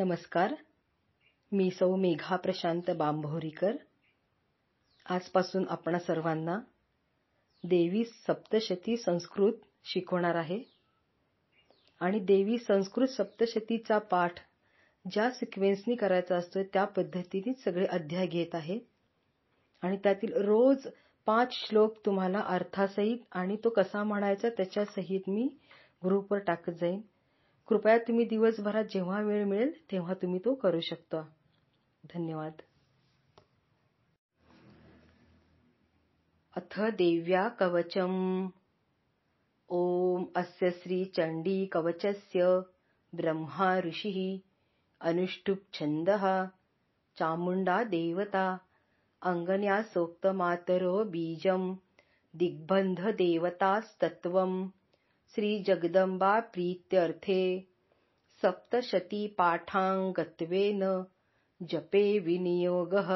नमस्कार. मी सौ मेघा प्रशांत बांभोरीकर. आजपासून आपणा सर्वांना देवी सप्तशती संस्कृत शिकवणार आहे. आणि देवी संस्कृत सप्तशतीचा पाठ ज्या सिक्वेन्सनी करायचा असतो त्या पद्धतीने सगळे अध्याय घेत आहे. आणि त्यातील रोज पाच श्लोक तुम्हाला अर्थासहित आणि तो कसा म्हणायचा त्याच्यासहित मी ग्रुपवर टाकत जाईन. कृपया तुम्ही दिवसभरात जेव्हा वेळ मिळेल तेव्हा तुम्ही तो करू शकता. धन्यवाद. अथ देव्या कवचम् ॐ अस्य श्रीचण्डी कवचस्य ब्रह्मा ऋषिः अनुष्टुप् छन्दः चामुण्डा देवता अङ्गन्यासोक्तमातरो बीजम् दिग्बन्धदेवतास्तत्त्वम् श्रीजगदम्बा प्रीत्यर्थे सप्तशतीपाठाङ्गत्वेन जपे विनियोगः।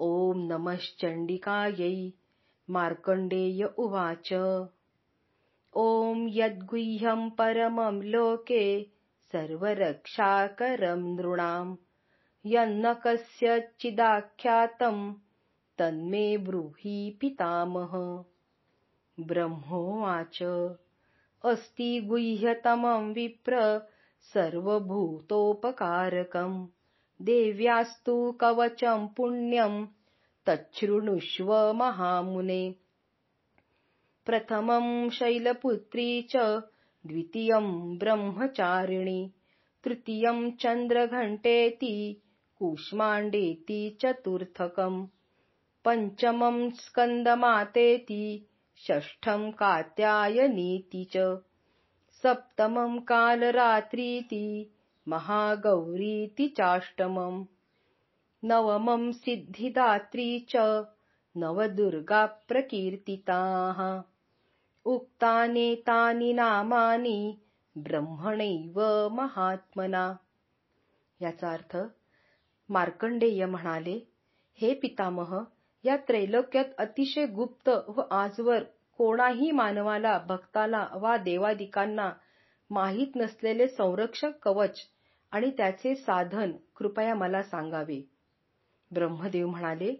ॐ नमश्चण्डिकायै मार्कण्डेय उवाच। ॐ यद्गुह्यं परमं लोके सर्वरक्षाकरं नृणाम् यन्न कस्यचिदाख्यातं तन्मे ब्रूहि पितामह। ब्रह्मोवाच। अस्ति गुह्यतमम् विप्र सर्वभूतोपकारकम्। देव्यास्तु कवचम् पुण्यम् तच्छृणुष्व महामुने। प्रथमम् शैलपुत्री च द्वितीयम् ब्रह्मचारिणी तृतीयम् चन्द्रघण्टेति कूष्माण्डेति चतुर्थकम्। पञ्चमम् स्कन्दमातेति षष्ठं कात्यायनीति च सप्तमं कालरात्रीति महागौरीति चाष्टमम् नवमं सिद्धिदात्री च नवदुर्गा प्रकीर्तिताः उक्तानेतानि नामानि ब्रह्मणैव महात्मना। याचा अर्थ मार्कंडेय म्हणाले हे पितामह या त्रैलोक्यात अतिशय गुप्त व आजवर कोणाही मानवाला भक्ताला वा देवादिकांना माहीत नसलेले संरक्षक कवच आणि त्याचे साधन कृपया मला सांगावे. ब्रह्मदेव म्हणाले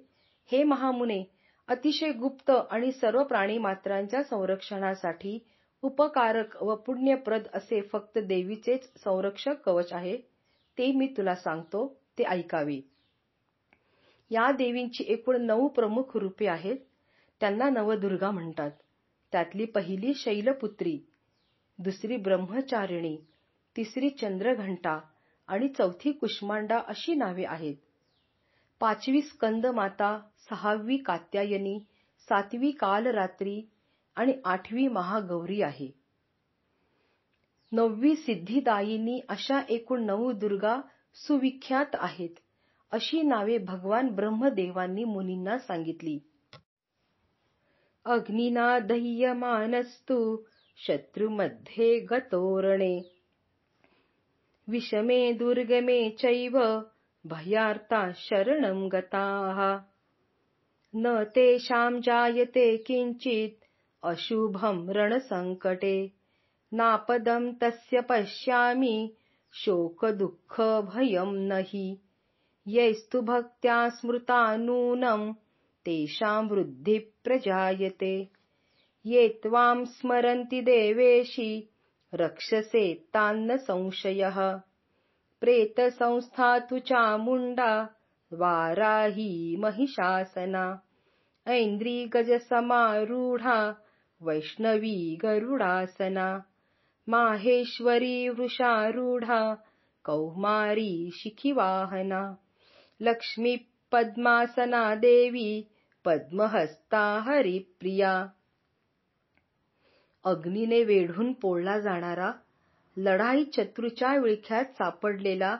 हे महामुने अतिशय गुप्त आणि सर्व प्राणीमात्रांच्या संरक्षणासाठी उपकारक व पुण्यप्रद असे फक्त देवीचेच संरक्षक कवच आहे ते मी तुला सांगतो ते ऐकावे. या देवींची एकूण नऊ प्रमुख रूपे आहेत त्यांना नवदुर्गा म्हणतात. त्यातली पहिली शैलपुत्री दुसरी ब्रह्मचारिणी तिसरी चंद्रघंटा आणि चौथी कुष्मांडा अशी नावे आहेत. पाचवी स्कंदमाता सहावी कात्यायनी सातवी कालरात्री आणि आठवी महागौरी आहे. नववी सिद्धिदायिनी अशा एकूण नऊ दुर्गा सुविख्यात आहेत अशी नावे भगवान ब्रह्मदेवांनी मुनींना सांगितली. अग्निना दह्यमानस्तु शत्रुमध्ये गतोरणे। विषमे दुर्गमे चैव भयार्ता शरणं गताः। न तेषां जायते किञ्चित् अशुभं रणसङ्कटे। नापदं तस्य पश्यामि शोकदुःखभयं न हि यैस्तु भक्त्या स्मृता नूनं तेषां वृद्धिः प्रजायते। ये त्वां स्मरन्ति देवेशि रक्षसे तान्न संशयः। प्रेतसंस्था तु चामुण्डा वाराही महिषासना। ऐन्द्री गजसमारूढा वैष्णवी गरुडासना। माहेश्वरी वृषारूढा कौमारी शिखिवाहना। लक्ष्मी पद्मासना देवी पद्महस्ता हरिप्रिया. अग्नीने वेढून पोळला जाणारा लढाई चत्रूच्या विळख्यात सापडलेला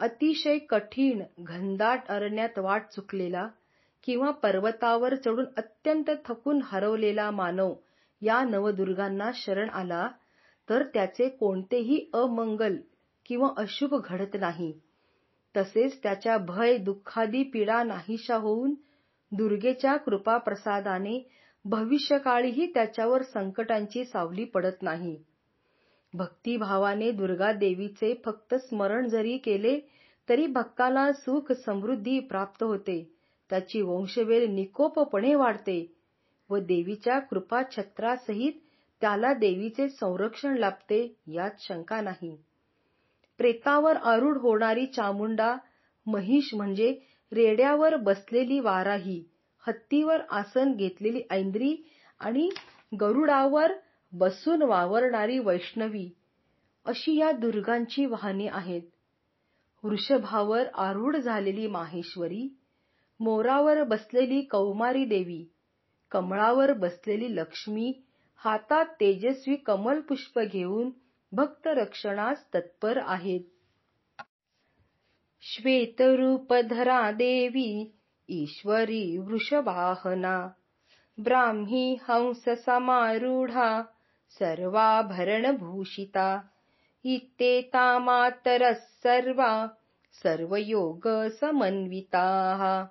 अतिशय कठीण घनदाट अरण्यात वाट चुकलेला किंवा पर्वतावर चढून अत्यंत थकून हरवलेला मानव या नवदुर्गांना शरण आला तर त्याचे कोणतेही अमंगल किंवा अशुभ घडत नाही. तसेच त्याच्या भय दुःखादी पीडा नाहीशा होऊन दुर्गेच्या कृपाप्रसादाने भविष्यकाळीही त्याच्यावर संकटांची सावली पडत नाही. भक्तिभावाने दुर्गा देवीचे फक्त स्मरण जरी केले तरी भक्ताला सुख समृद्धी प्राप्त होते. त्याची वंशवेल निकोपपणे वाढते व देवीच्या कृपा छत्रासहित त्याला देवीचे संरक्षण लाभते यात शंका नाही. प्रेतावर आरूढ होणारी चामुंडा महिष म्हणजे रेड्यावर बसलेली वाराही हत्तीवर आसन घेतलेली ऐंद्री आणि गरुडावर बसून वावरणारी वैष्णवी अशी या दुर्गांची वाहने आहेत. वृषभावर आरूढ झालेली माहेश्वरी मोरावर बसलेली कौमारी देवी कमळावर बसलेली लक्ष्मी हातात तेजस्वी कमल पुष्प घेऊन भक्त रक्षणास तत्पर आहेत. श्वेतरूपधरा देवी ईश्वरी वृषवाहना ब्राह्मी हंससमारूढा सर्वाभरणभूषिता इत्येतामातरः सर्वा सर्वयोगसमन्विताः।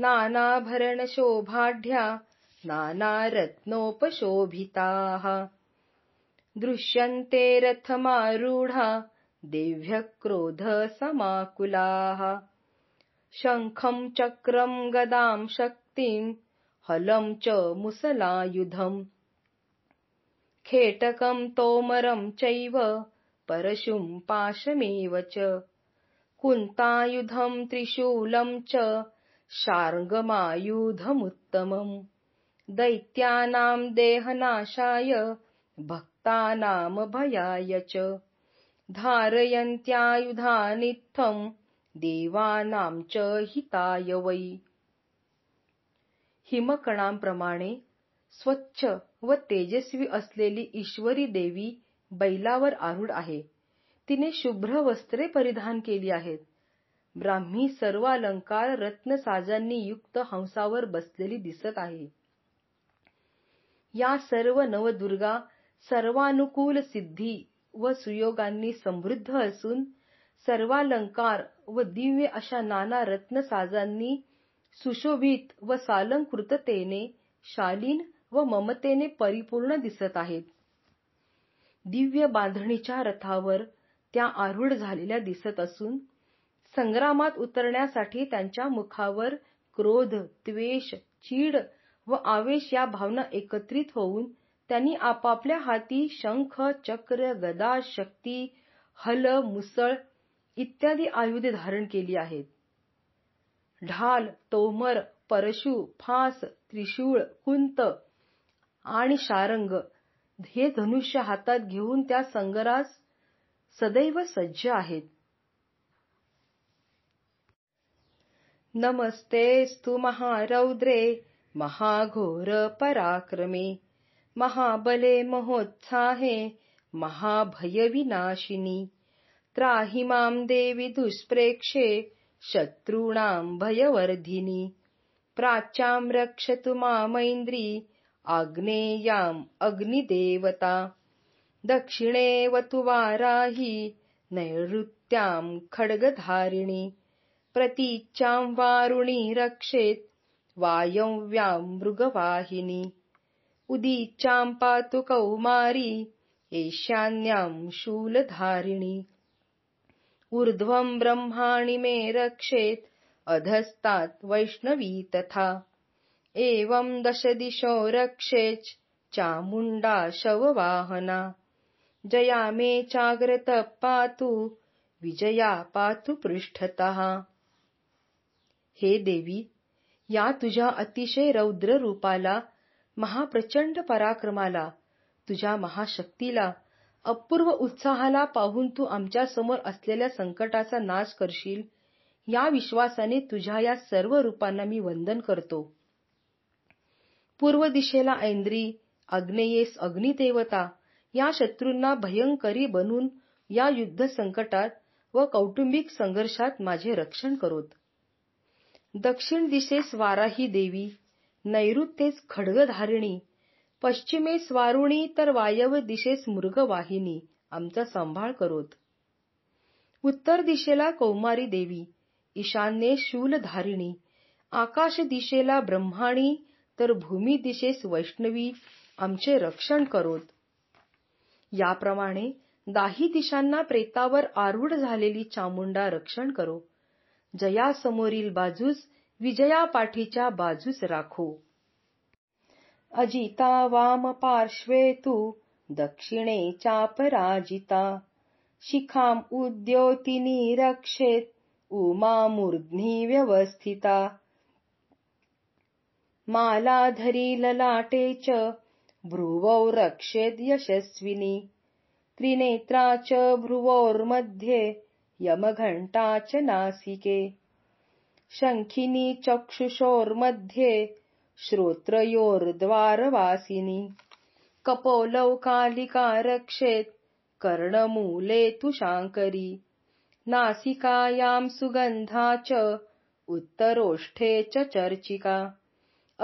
नानाभरणशोभाढ्या नानारत्नोपशोभिताः। दृश्यन्ते रथमारूढा देव्यक्रोधसमाकुलाः। शङ्खम् चक्रम् गदाम् शक्तिम् हलम् च मुसलायुधम्। खेटकम् तोमरम् चैव परशुम् पाशमेव च। कुन्तायुधम् त्रिशूलम् च शार्ङ्गमायुधमुत्तमम्। दैत्यानाम् देहनाशाय भक्तानामभयाय च धारयन्त्यायुधानित्थम् देवानां च हिताय वै। हिमकणांप्रमाणे स्वच्छ व तेजस्वी असलेली ईश्वरी देवी बैलावर आरूढ आहे. तिने शुभ्र वस्त्रे परिधान केली आहेत. ब्राह्मी सर्व अलंकार रत्नसाजांनी युक्त हंसावर बसलेली दिसत आहे. या सर्व नवदुर्गा सर्वानुकूल सिद्धी व सुयोगांनी समृद्ध असून सर्वालंकार व दिव्य अशा नाना रत्नसाजांनी सुशोभित व सालंकृततेने शालीन व ममतेने परिपूर्ण दिसत आहेत. दिव्य बांधणीच्या रथावर त्या आरूढ झालेल्या दिसत असून संग्रामात उतरण्यासाठी त्यांच्या मुखावर क्रोध त्वेष चीड व आवेश या भावना एकत्रित होऊन त्यांनी आपापल्या हाती शंख चक्र गदा शक्ती हल मुसळ इत्यादी आयुधे धारण केली आहेत. ढाल तोमर परशु फास त्रिशूळ कुंत आणि शारंग हे धनुष्य हातात घेऊन त्या संगरास सदैव सज्ज आहेत. नमस्तेस्तु महारौद्रे महाघोर पराक्रमे! महाबले महोत्साहे महाभयविनाशिनी। त्राहि मां देवि दुष्प्रेक्षे शत्रूणां भयवर्धिनी। प्राच्यां रक्षतु मामैन्द्री आग्नेयाम् अग्निदेवता। दक्षिणे वतु वाराही नैऋत्यां खड्गधारिणी। प्रतीच्यां वारुणी रक्षेत् वायव्यां मृगवाहिनी उदीच्यां पातु कौमारी ईशान्यां शूलधारिणी। ऊर्ध्वं ब्रह्माणि मे रक्षेत् अधस्तात् वैष्णवी तथा। एवं दशदिशो रक्षेच् चामुण्डा शववाहना। जया मे चाग्रत पातु विजया पातु पृष्ठतः। हे देवी या तुझ्या अतिशय रौद्र रूपाला महाप्रचंड पराक्रमाला तुझ्या महाशक्तीला अपूर्व उत्साहाला पाहून तू आमच्यासमोर असलेल्या संकटाचा नाश करशील. या विश्वासाने तुझ्या या सर्व रूपांना मी वंदन करतो. पूर्व दिशेला ऐंद्री आग्नेयेस अग्निदेवता या शत्रूंना भयंकरी बनून या युद्ध संकटात व कौटुंबिक संघर्षात माझे रक्षण करोत. दक्षिण दिशेस वाराही देवी नैऋत्येस खड्गधारिणी पश्चिमेस वारुणी तर वायव्य दिशेस मृगवाहिनी आमचा सांभाळ करोत. उत्तर दिशेला कौमारी देवी ईशान्ये शूलधारिणी आकाश दिशेला ब्रह्माणी तर भूमी दिशेस वैष्णवी आमचे रक्षण करोत. याप्रमाणे दाही दिशांना प्रेतावर आरूढ झालेली चामुंडा रक्षण करो. जया समोरील बाजूस विजया पाठीच्या बाजूस राखो. अजिता वाम पार्श्वे तू दक्षिणे चापराजिता शिखाम उद्योतिनी रक्षेत उमा मूर्ध्नी व्यवस्थिता. मालाधरी ललाटे च भ्रुवौ रक्षेत यशस्विनी. त्रिनेत्रा च भ्रुवोर्मध्ये यमघण्टा च नासिके. शङ्खिनी चक्षुषोर्मध्ये श्रोत्रयोर्द्वारवासिनी। रक्षेत् कर्णमूले तु शाङ्करी। नासिकायां सुगन्धा च उत्तरोष्ठे च चर्चिका।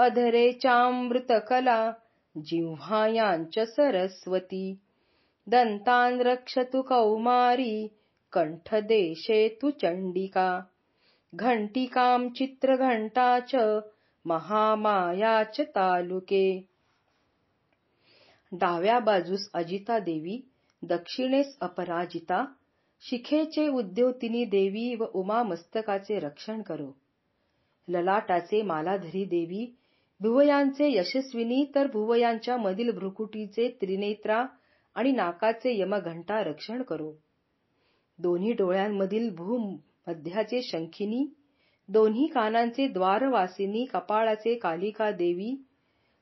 अधरे चामृतकला जिह्वायाञ्च सरस्वती। दन्तान् रक्षतु कौमारी कण्ठदेशे तु चण्डिका घण्टिकां चित्रघंटा च महामाया च तालुके. डाव्या बाजूस अजिता देवी दक्षिणेस अपराजिता शिखेचे उद्योतिनी देवी व उमा मस्तकाचे रक्षण करो. ललाटाचे मालाधरी देवी भुवयांचे यशस्विनी तर भुवयांच्या मधील भ्रुकुटीचे त्रिनेत्रा आणि नाकाचे यमघंटा रक्षण करो. दोन्ही डोळ्यांमधील मध्याचे शंखिनी दोन्ही कानांचे द्वारवासिनी कपाळाचे कालिका देवी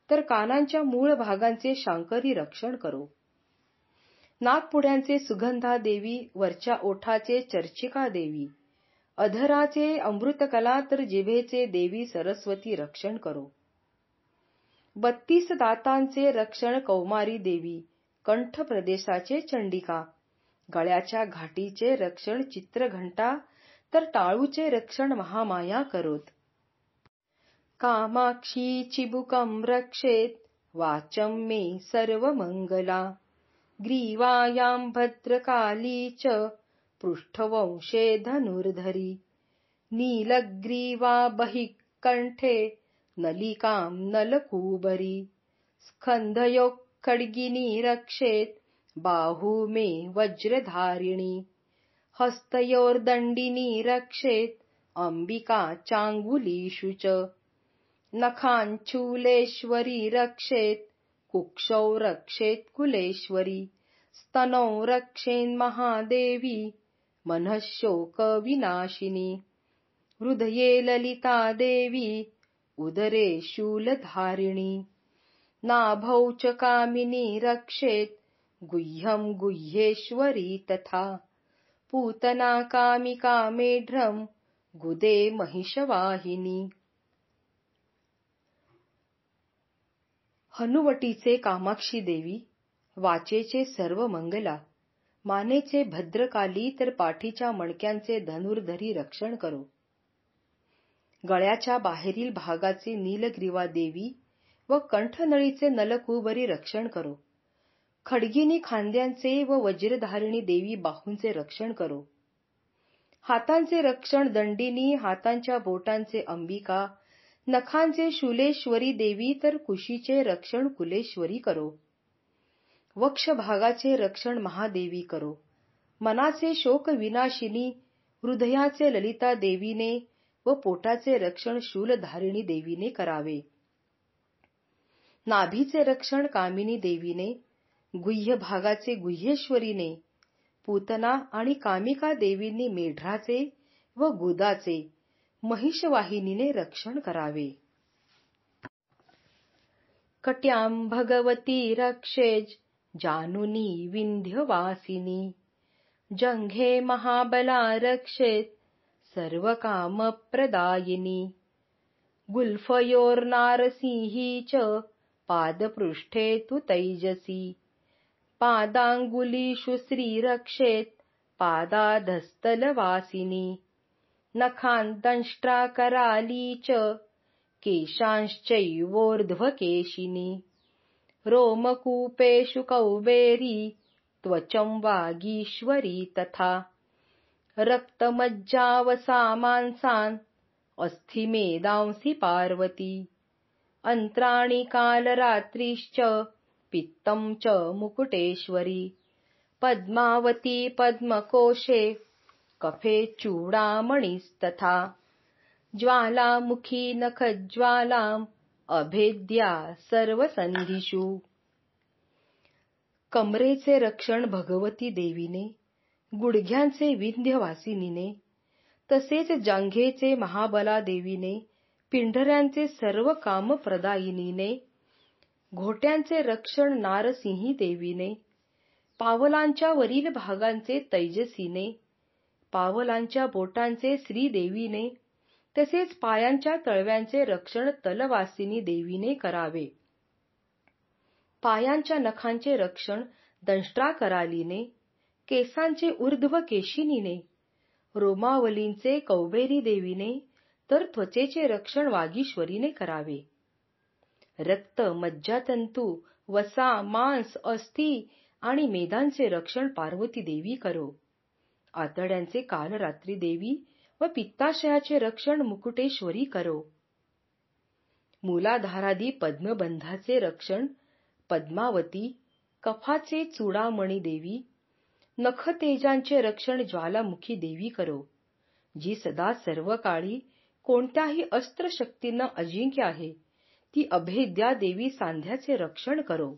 तर कानांच्या मूळ भागांचे शांकरी रक्षण करो. नागपुड्यांचे सुगंधा देवी वरच्या ओठाचे चर्चिका देवी अधराचे अमृतकला तर जिभेचे देवी सरस्वती रक्षण करो. बत्तीस दातांचे रक्षण कौमारी देवी कंठ प्रदेशाचे चंडिका गळ्याच्या घाटीचे रक्षण चित्रघंटा तर टाळूचे रक्षण महामाया करोत. कामाक्षी चिबुकं रक्षेत वाचं मे सर्व मंगला ग्रीवायां भद्रकाली च पृष्ठवंशे धनुर्धरी. नीलग्रीवा बहिः कंठे नलिकां नलकूबरी. स्कन्धयोः खड्गिनी रक्षेत बाहू मे वज्रधारिणी. हस्तयोर्दण्डिनी रक्षेत अंबिका चाङ्गुलीषु च। नखाञ्चूलेश्वरी रक्षेत कुक्षौ रक्षेत कुलेश्वरी स्तनौ रक्षेन्महादेवी मनः शोकविनाशिनी हृदये ललिता देवी उदरे शूलधारिणी नाभौ च कामिनी रक्षेत गुह्यं गुह्येश्वरी तथा पूतना कामिका मेढ्रं गुदे महिषवाहिनी। हनुवटीचे कामाक्षी देवी वाचेचे सर्व मंगला मानेचे भद्रकाली तर पाठीच्या मणक्यांचे धनुर्धरी रक्षण करो। गळ्याच्या बाहेरील भागाचे नीलग्रीवा देवी व कंठनळीचे नलकुबरी रक्षण करो। खडगिनी खांद्यांचे व वज्रधारिणी देवी बाहूंचे रक्षण करो. हातांचे रक्षण दंडिनी हातांच्या बोटांचे अंबिका नखांचे शूलेश्वरी देवी तर कुशीचे रक्षण कुलेश्वरी करो. वक्ष भागाचे रक्षण महादेवी करो. मनाचे शोक विनाशिनी हृदयाचे ललिता देवीने व पोटाचे रक्षण शूलधारिणी देवीने करावे. नाभीचे रक्षण कामिनी देवीने गुह्य भागाचे गुह्येश्वरीने पूतना आणि कामिका देवींनी मेढ्राचे व गुदाचे महिषवाहिनीने रक्षण करावे. कट्यां भगवती रक्षेज जानुनी विंध्यवासिनी जंघे महाबला रक्षेत सर्व कामप्रदायिनी गुल्फयोर्नारसिंही च पादपृष्ठे तु तैजसी पादाङ्गुलीषु श्रीरक्षेत् पादाधस्तलवासिनी नखान्तंष्ट्राकराली च केशांश्चैवोर्ध्वकेशिनी। रोमकूपेषु कौबेरी त्वचं वागीश्वरी तथा। रक्तमज्जावसामांसान् अस्थिमेदांसि पार्वती। अन्त्राणि कालरात्रिश्च पित्तं च मुकुटेश्वरी। पद्मावती पद्मकोशे कफे चूडामणिस्तथा। ज्वालामुखी नखज्वालाम् अभेद्या सर्वसंधिषु कमरेचे रक्षण भगवती देवीने गुडघ्यांचे विंध्यवासिनीने तसेच जांघेचे महाबला देवीने पिंढऱ्यांचे सर्व काम प्रदायिनीने घोट्यांचे रक्षण नारसिंही देवीने पावलांच्या वरील भागांचे तैजसीने पावलांच्या बोटांचे श्रीदेवीने तसेच पायांच्या तळव्यांचे रक्षण तलवासिनी देवीने करावे. पायांच्या नखांचे रक्षण दंष्ट्राकरालीने केसांचे ऊर्ध्व केशिनीने रोमावलींचे कौबेरी देवीने तर त्वचेचे रक्षण वागीश्वरीने करावे. रक्त मज्जातंतू वसा मांस अस्थि आणि मेदांचे रक्षण पार्वती देवी करो. आतड्यांचे कालरात्री देवी व पित्ताशयाचे रक्षण मुकुटेश्वरी करो. मूलाधारादी पद्मबंधाचे रक्षण पद्मावती कफाचे चूडामणी देवी नखतेजांचे रक्षण ज्वालामुखी देवी करो. जी सदा सर्व काळी कोणत्याही अस्त्रशक्तींना अजिंक्य आहे ती अभेद्या देवी सांध्याचे रक्षण करो.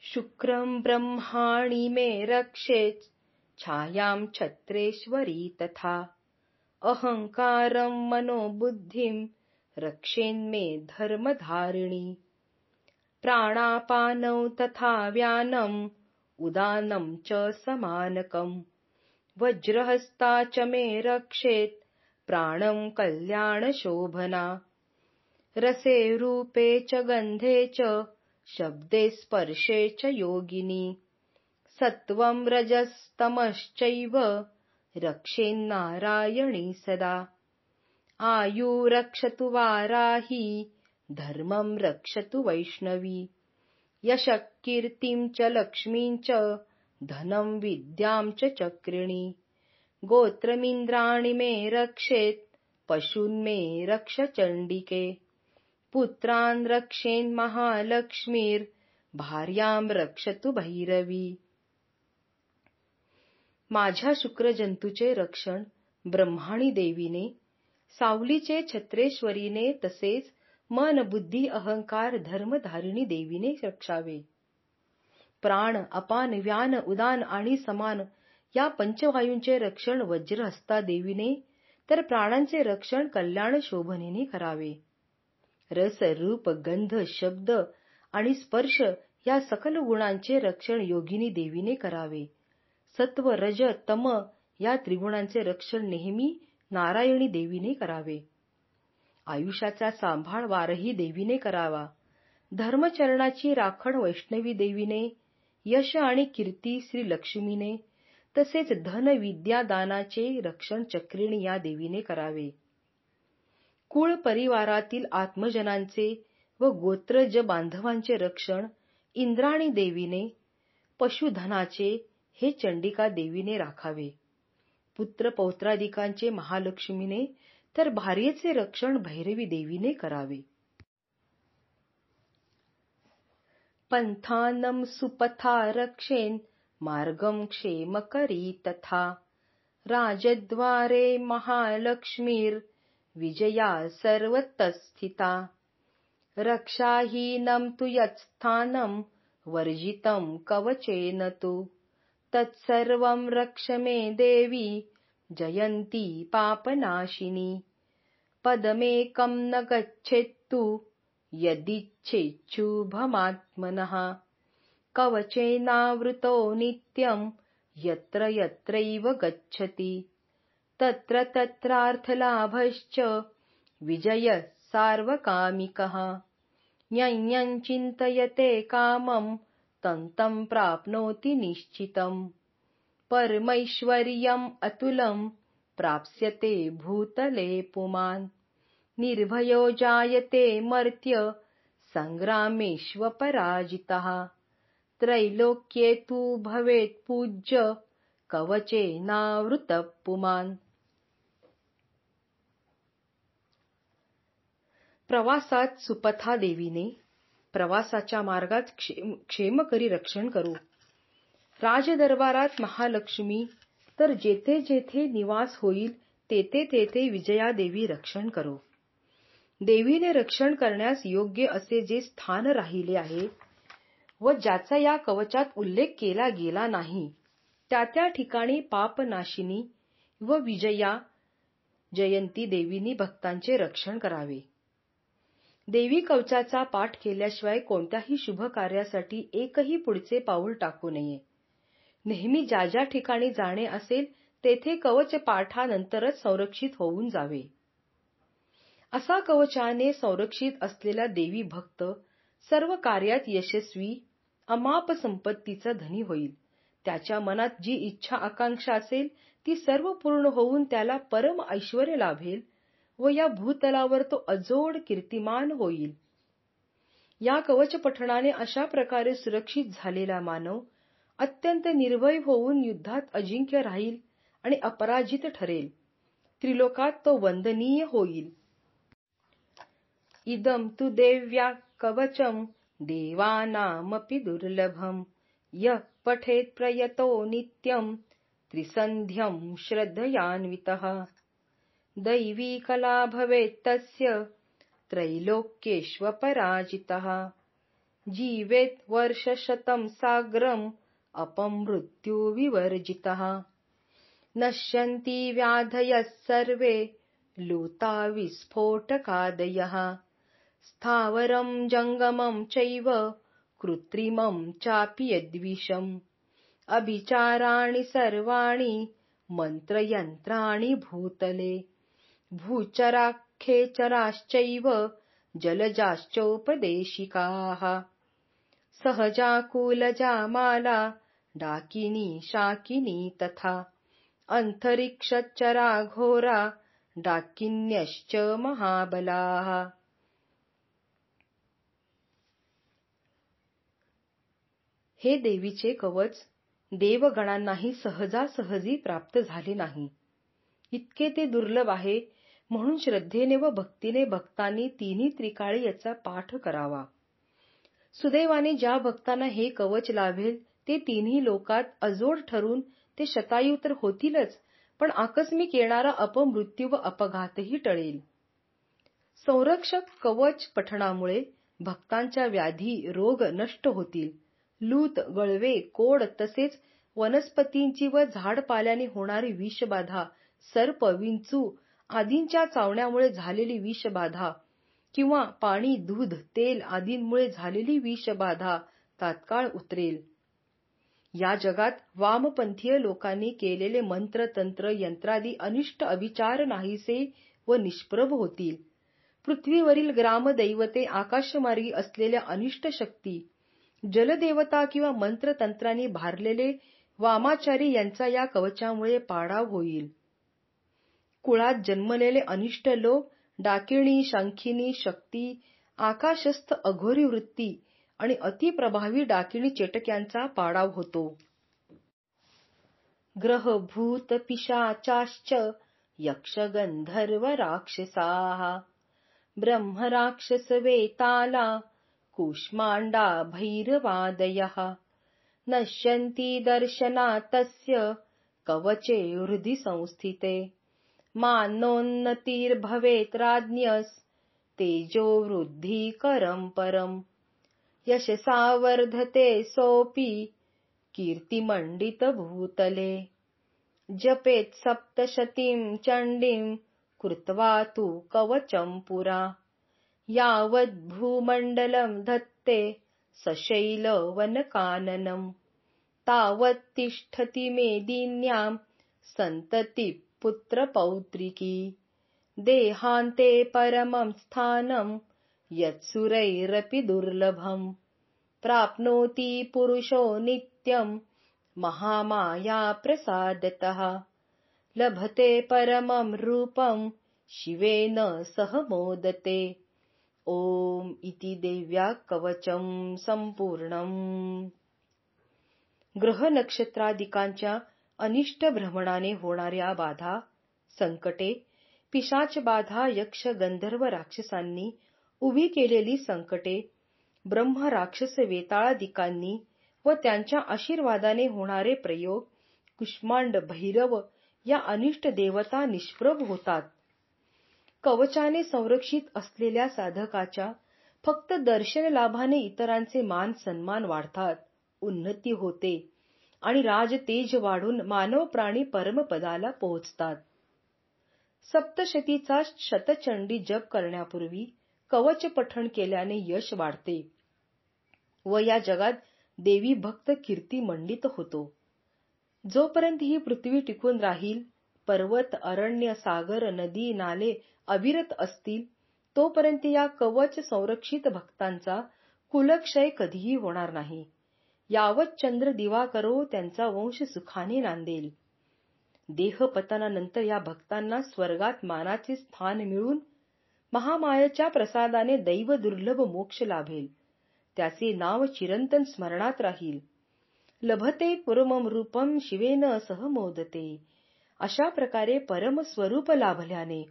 शुक्रम ब्रह्माणी मे रक्षेत छायां छत्रेश्वरी तथा अहंकारं मनोबुद्धिं रक्षेन्मे धर्मधारिणी। प्राणापानौ तथा व्यानम् उदानं च समानकम्। वज्रहस्ता च मे रक्षेत् प्राणं कल्याणशोभना रसे रूपे च गन्धे च शब्दे स्पर्शे च योगिनी। सत्त्वं रजस्तमश्चैव रक्षेन्नारायणी सदा। आयु रक्षतु वाराही धर्मं रक्षतु वैष्णवी। यशः कीर्तिं च लक्ष्मीं च धनं विद्यां च चक्रिणी। गोत्रमिन्द्राणि मे रक्षेत् पशून्मे रक्ष चण्डिके पुत्रान् रक्षेन्महालक्ष्मीर्भार्यां रक्षतु भैरवी। माझ्या शुक्रजंतूचे रक्षण ब्रह्माणी देवीने सावलीचे छत्रेश्वरीने तसेच मन बुद्धी अहंकार धर्मधारिणी देवीने रक्षावे। प्राण अपान व्यान उदान आणि समान या पंचवायूंचे रक्षण वज्रहस्ता देवीने तर प्राणांचे रक्षण कल्याण शोभनेने करावे। रस रूप गंध शब्द आणि स्पर्श या सकल गुणांचे रक्षण योगिनी देवीने करावे. सत्व रज तम या त्रिगुणांचे रक्षण नेहमी नारायणी देवीने करावे. आयुष्याचा सांभाळ वारही देवीने करावा. धर्मचरणाची राखण वैष्णवी देवीने यश आणि कीर्ती श्री लक्ष्मीने तसेच धन विद्या दानाचे रक्षण चक्रिणी या देवीने करावे. कुळ परिवारातील आत्मजनांचे व गोत्रज बांधवांचे रक्षण इंद्राणी देवीने पशुधनाचे हे चंडिका देवीने राखावे. पुत्र पौत्रादिकांचे महालक्ष्मीने तर भार्येचे रक्षण भैरवी देवीने करावे. पंथानम सुपथा रक्षेन मार्गम क्षेमकरी तथा. राजद्वारे महालक्ष्मीर विजया सर्वतस्थिता। रक्षाहीनं तु यत्स्थानं वर्जितं कवचेन तु। तत्सर्वं रक्ष मे देवी जयन्ती पापनाशिनी। पदमेकं न गच्छेत्तु यदिच्छेच्छुभमात्मनः कवचेनावृतो नित्यं यत्र यत्रैव गच्छति तत्र तत्रार्थलाभश्च विजयः सार्वकामिकः। यं चिन्तयते कामं तं तं प्राप्नोति निश्चितम्। परमैश्वर्यम् अतुलं प्राप्स्यते भूतले पुमान् निर्भयो जायते मर्त्य सङ्ग्रामेष्वपराजितः त्रैलोक्ये तु भवेत् पूज्य कवचेनावृतः पुमान् प्रवासात सुपथा देवीने प्रवासाच्या मार्गात क्षेम करी रक्षण करू. राजदरबारात महालक्ष्मी तर जेथे जेथे निवास होईल तेथे तेथे विजया देवी रक्षण करो. देवीने रक्षण करण्यास योग्य असे जे स्थान राहिले आहे व ज्याचा या कवचात उल्लेख केला गेला नाही त्या त्या ठिकाणी पापनाशिनी व विजया जयंती देवीनी भक्तांचे रक्षण करावे. देवी कवचाचा पाठ केल्याशिवाय कोणत्याही शुभ कार्यासाठी एकही पुढचे पाऊल टाकू नये. नेहमी ज्या ज्या ठिकाणी जाणे असेल तेथे कवच पाठानंतरच संरक्षित होऊन जावे. असा कवचाने संरक्षित असलेला देवी भक्त सर्व कार्यात यशस्वी अमाप संपत्तीचा धनी होईल. त्याच्या मनात जी इच्छा आकांक्षा असेल ती सर्व पूर्ण होऊन त्याला परम ऐश्वर लाभेल व या भूतलावर तो अजोड कीर्तिमान होईल. या कवच पठणाने अशा प्रकारे सुरक्षित झालेला मानव अत्यंत निर्भय होऊन युद्धात अजिंक्य राहील आणि अपराजित ठरेल. त्रिलोकात तो वंदनीय होईल. इदम तु देव्या कवचम देवानामपि दुर्लभम य पठेत प्रयतो नित्यम त्रिसंध्यम श्रद्धयान्वितः। दैवी कला भवेत् तस्य त्रैलोक्येष्वपराजितः। जीवेत् वर्षशतं साग्रम् अपमृत्युविवर्जितः। नश्यन्ति व्याधयः सर्वे लूता विस्फोटकादयः स्थावरं जङ्गमं चैव कृत्रिमं चापि यद्विषम्। अभिचाराणि सर्वाणि मन्त्रयन्त्राणि भूतले भूचराख्येचराश्चैव जलजाश्चोपदेशिकाः। सहजाकुलजा माला डाकिनी शाकिनी तथा अन्तरिक्षचरा घोरा डाकिन्यश्च महाबलाः। हे देवीचे कवच देवगणांनाही सहजासहजी प्राप्त झाले नाही. इतके ते दुर्लभ आहे म्हणून श्रद्धेने व भक्तीने भक्तांनी तिन्ही त्रिकाळी याचा पाठ करावा. सुदैवाने ज्या भक्तांना हे कवच लाभेल ते तिन्ही लोकात अजोड ठरून ते शतायू तर होतीलच पण आकस्मिक येणारा अपमृत्यू व अपघातही टळेल. संरक्षक कवच पठणामुळे भक्तांच्या व्याधी रोग नष्ट होतील. लूत गळवे कोड तसेच वनस्पतींची व झाडपाल्याने होणारी विषबाधा सर्प विंचू आदींच्या चावण्यामुळे झालेली विषबाधा किंवा पाणी दूध तेल आदींमुळे झालेली विषबाधा तात्काळ उतरेल. या जगात वामपंथीय लोकांनी केलेले मंत्र तंत्र यंत्रादी अनिष्ट अविचार नाहीसे व निष्प्रभ होतील. पृथ्वीवरील ग्रामदैवते आकाशमार्गी असलेल्या अनिष्ट शक्ती जलदेवता किंवा मंत्रतंत्रांनी भारलेले वामाचारी यांचा या कवचामुळे पाडाव होईल. कुळात जन्मलेले अनिष्ट लोक डाकिणी शंखिनी शक्ती आकाशस्थ अघोरी वृत्ती आणि अतिप्रभावी डाकिणी चेटक्यांचा पाडाव होतो. ग्रह भूत पिशाचाश्च यक्ष गंधर्व राक्षसाः ब्रह्म राक्षस वेताला कूष्मांडा भैरवादयः नश्यन्ति दर्शनातस्य कवचे हृदि संस्थिते। मानोन्नतिर्भवेत् राज्ञस् तेजो वृद्धिकरं परम् यशसा वर्धते सोऽपि कीर्तिमण्डितभूतले। जपेत् सप्तशतीं चण्डीं कृत्वा तु कवचं पुरा। यावद्भूमण्डलं धत्ते सशैलवनकाननम् तावत् तिष्ठति मेदिन्यां सन्ततिः पुत्रपौत्रिकी। देहान्ते परमं स्थानं यत्सुरैरपि दुर्लभम् प्राप्नोति पुरुषो नित्यं महामायाप्रसादतः। लभते परमं रूपं शिवेन सह मोदते। ओम इति देव्या कवचम संपूर्णम ग्रह नक्षत्रादिकांच्या अनिष्ट भ्रमणाने होणाऱ्या बाधा संकटे पिशाच बाधा यक्ष गंधर्व राक्षसांनी उभी केलेली संकटे ब्रह्म राक्षस वेताळादिकांनी व त्यांच्या आशीर्वादाने होणारे प्रयोग कुष्मांड भैरव या अनिष्ट देवता निष्प्रभ होतात. कवचाने संरक्षित असलेल्या साधकाच्या फक्त दर्शन लाभाने इतरांचे मान सन्मान वाढतात उन्नती होते. आणि राजतेज वाढून मानव प्राणी परमपदाला पोहोचतात. सप्तशतीचा शतचंडी जप करण्यापूर्वी कवच पठण केल्याने यश वाढते व या जगात देवी भक्त कीर्ती मंडित होतो. जोपर्यंत ही पृथ्वी टिकून राहील पर्वत अरण्य सागर नदी नाले अविरत असतील तोपर्यंत या कवच संरक्षित भक्तांचा कुलक्षय कधीही होणार नाही. यावत चंद्र दिवा करो त्यांचा वंश सुखाने नांदेल. देहपतनानंतर या भक्तांना स्वर्गात मानाचे स्थान मिळून महामायाच्या प्रसादाने दैव दुर्लभ मोक्ष लाभेल. त्याचे नाव चिरंतन स्मरणात राहील. लभते पुरमम रूपम शिवेन सह मोदते. अशा प्रकारे परम स्वरूप लाभल्याने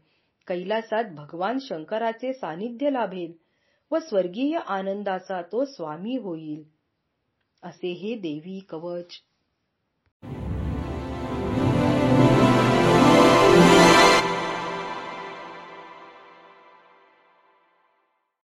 कैलासात भगवान शंकराचे सानिध्य लाभेल व स्वर्गीय आनंदाचा तो स्वामी होईल. असे हे देवी कवच